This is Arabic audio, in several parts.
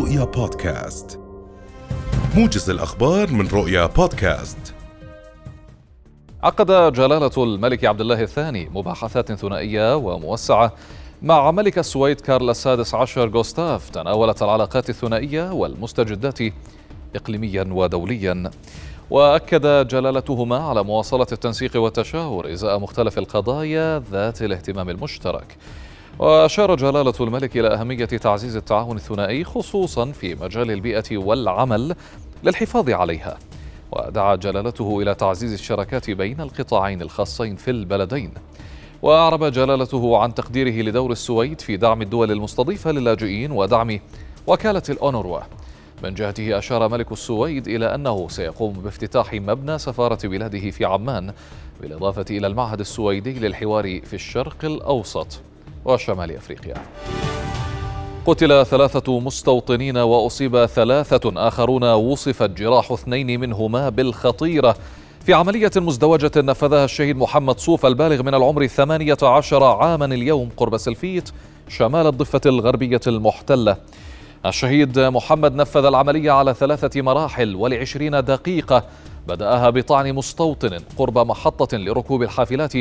رؤيا بودكاست. موجز الأخبار من رؤيا بودكاست. عقد جلالة الملك عبد الله الثاني مباحثات ثنائية وموسعة مع ملك السويد كارل السادس عشر غوستاف. تناولت العلاقات الثنائية والمستجدات إقليميا ودوليا. وأكد جلالتهما على مواصلة التنسيق والتشاور إزاء مختلف القضايا ذات الاهتمام المشترك. وأشار جلالة الملك إلى أهمية تعزيز التعاون الثنائي خصوصا في مجال البيئة والعمل للحفاظ عليها. ودعا جلالته إلى تعزيز الشراكات بين القطاعين الخاصين في البلدين. وأعرب جلالته عن تقديره لدور السويد في دعم الدول المستضيفة للاجئين ودعم وكالة الأونروا. من جهته أشار ملك السويد إلى أنه سيقوم بافتتاح مبنى سفارة بلاده في عمان بالإضافة إلى المعهد السويدي للحوار في الشرق الأوسط. وشمال أفريقيا. قتل ثلاثة مستوطنين وأصيب ثلاثة آخرون وصفت جراح اثنين منهما بالخطيرة. في عملية مزدوجة نفذها الشهيد محمد صوف البالغ من العمر الثمانية عشر عاما اليوم قرب سلفيت شمال الضفة الغربية المحتلة. الشهيد محمد نفذ العملية على ثلاثة مراحل ولعشرين دقيقة بدأها بطعن مستوطن قرب محطة لركوب الحافلات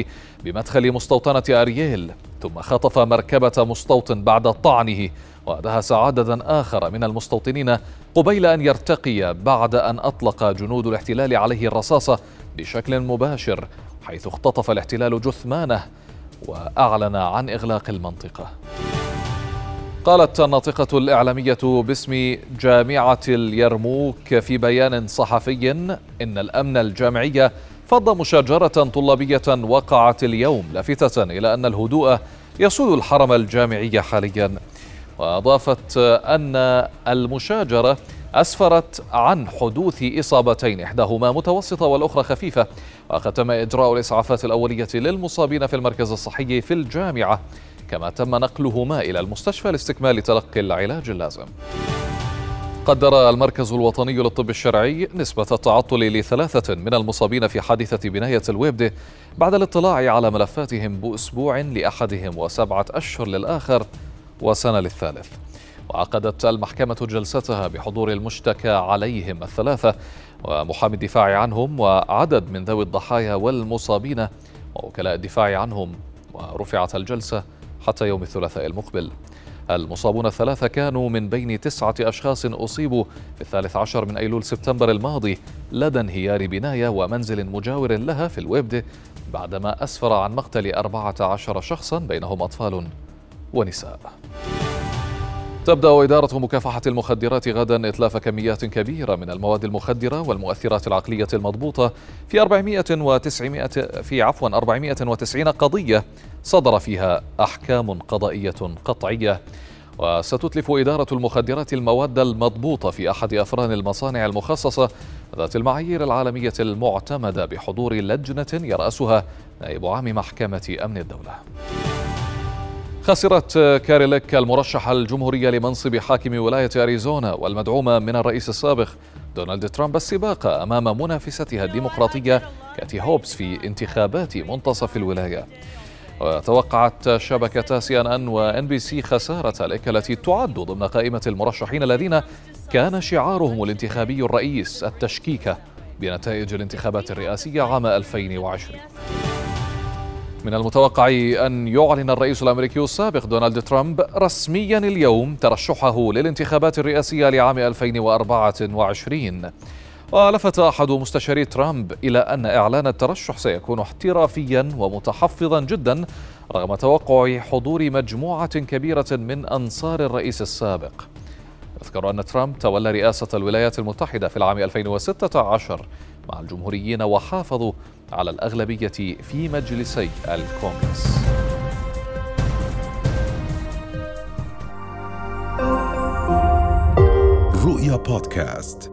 بمدخل مستوطنة أرييل ثم خطف مركبة مستوطن بعد طعنه ودهس عددا آخر من المستوطنين قبيل أن يرتقي بعد أن أطلق جنود الاحتلال عليه الرصاصة بشكل مباشر حيث اختطف الاحتلال جثمانه وأعلن عن إغلاق المنطقة. قالت الناطقة الإعلامية باسم جامعة اليرموك في بيان صحفي إن الأمن الجامعي فض مشاجرة طلابية وقعت اليوم لافتة إلى أن الهدوء يسود الحرم الجامعي حاليا. وأضافت أن المشاجرة أسفرت عن حدوث إصابتين إحداهما متوسطة والأخرى خفيفة وقد تم إجراء الإسعافات الأولية للمصابين في المركز الصحي في الجامعة. كما تم نقلهما إلى المستشفى لاستكمال تلقي العلاج اللازم. قدر المركز الوطني للطب الشرعي نسبة التعطل لثلاثة من المصابين في حادثة بناية الويبد بعد الاطلاع على ملفاتهم بأسبوع لأحدهم وسبعة أشهر للآخر وسنة للثالث. وعقدت المحكمة جلستها بحضور المشتكى عليهم الثلاثة ومحامي الدفاع عنهم وعدد من ذوي الضحايا والمصابين ووكلاء الدفاع عنهم. ورفعت الجلسة حتى يوم الثلاثاء المقبل. المصابون الثلاثة كانوا من بين تسعة أشخاص أصيبوا في الثالث عشر من أيلول سبتمبر الماضي لدى انهيار بناية ومنزل مجاور لها في الويبد بعدما أسفر عن مقتل أربعة عشر شخصا بينهم أطفال ونساء. تبدأ إدارة مكافحة المخدرات غدا إتلاف كميات كبيرة من المواد المخدرة والمؤثرات العقلية المضبوطة في 400 و900 في عفوا 490 قضية صدر فيها أحكام قضائية قطعية وستتلف إدارة المخدرات المواد المضبوطة في أحد أفران المصانع المخصصة ذات المعايير العالمية المعتمدة بحضور لجنة يرأسها نائب عام محكمة أمن الدولة. خسرت كاريليك المرشحة الجمهورية لمنصب حاكم ولاية أريزونا والمدعومة من الرئيس السابق دونالد ترامب السباق أمام منافستها الديمقراطية كاتي هوبس في انتخابات منتصف الولاية. وتوقعت شبكة سي إن إن وإن بي سي خسارة ليك التي تعد ضمن قائمة المرشحين الذين كان شعارهم الانتخابي الرئيس التشكيك بنتائج الانتخابات الرئاسية عام 2020 من المتوقع أن يعلن الرئيس الأمريكي السابق دونالد ترامب رسميا اليوم ترشحه للانتخابات الرئاسية لعام 2024 ولفت أحد مستشاري ترامب إلى أن إعلان الترشح سيكون احترافيا ومتحفظا جدا رغم توقع حضور مجموعة كبيرة من أنصار الرئيس السابق. يذكر أن ترامب تولى رئاسة الولايات المتحدة في العام 2016 مع الجمهوريين وحافظوا على الأغلبية في مجلسي الكونغرس. رؤيا بودكاست.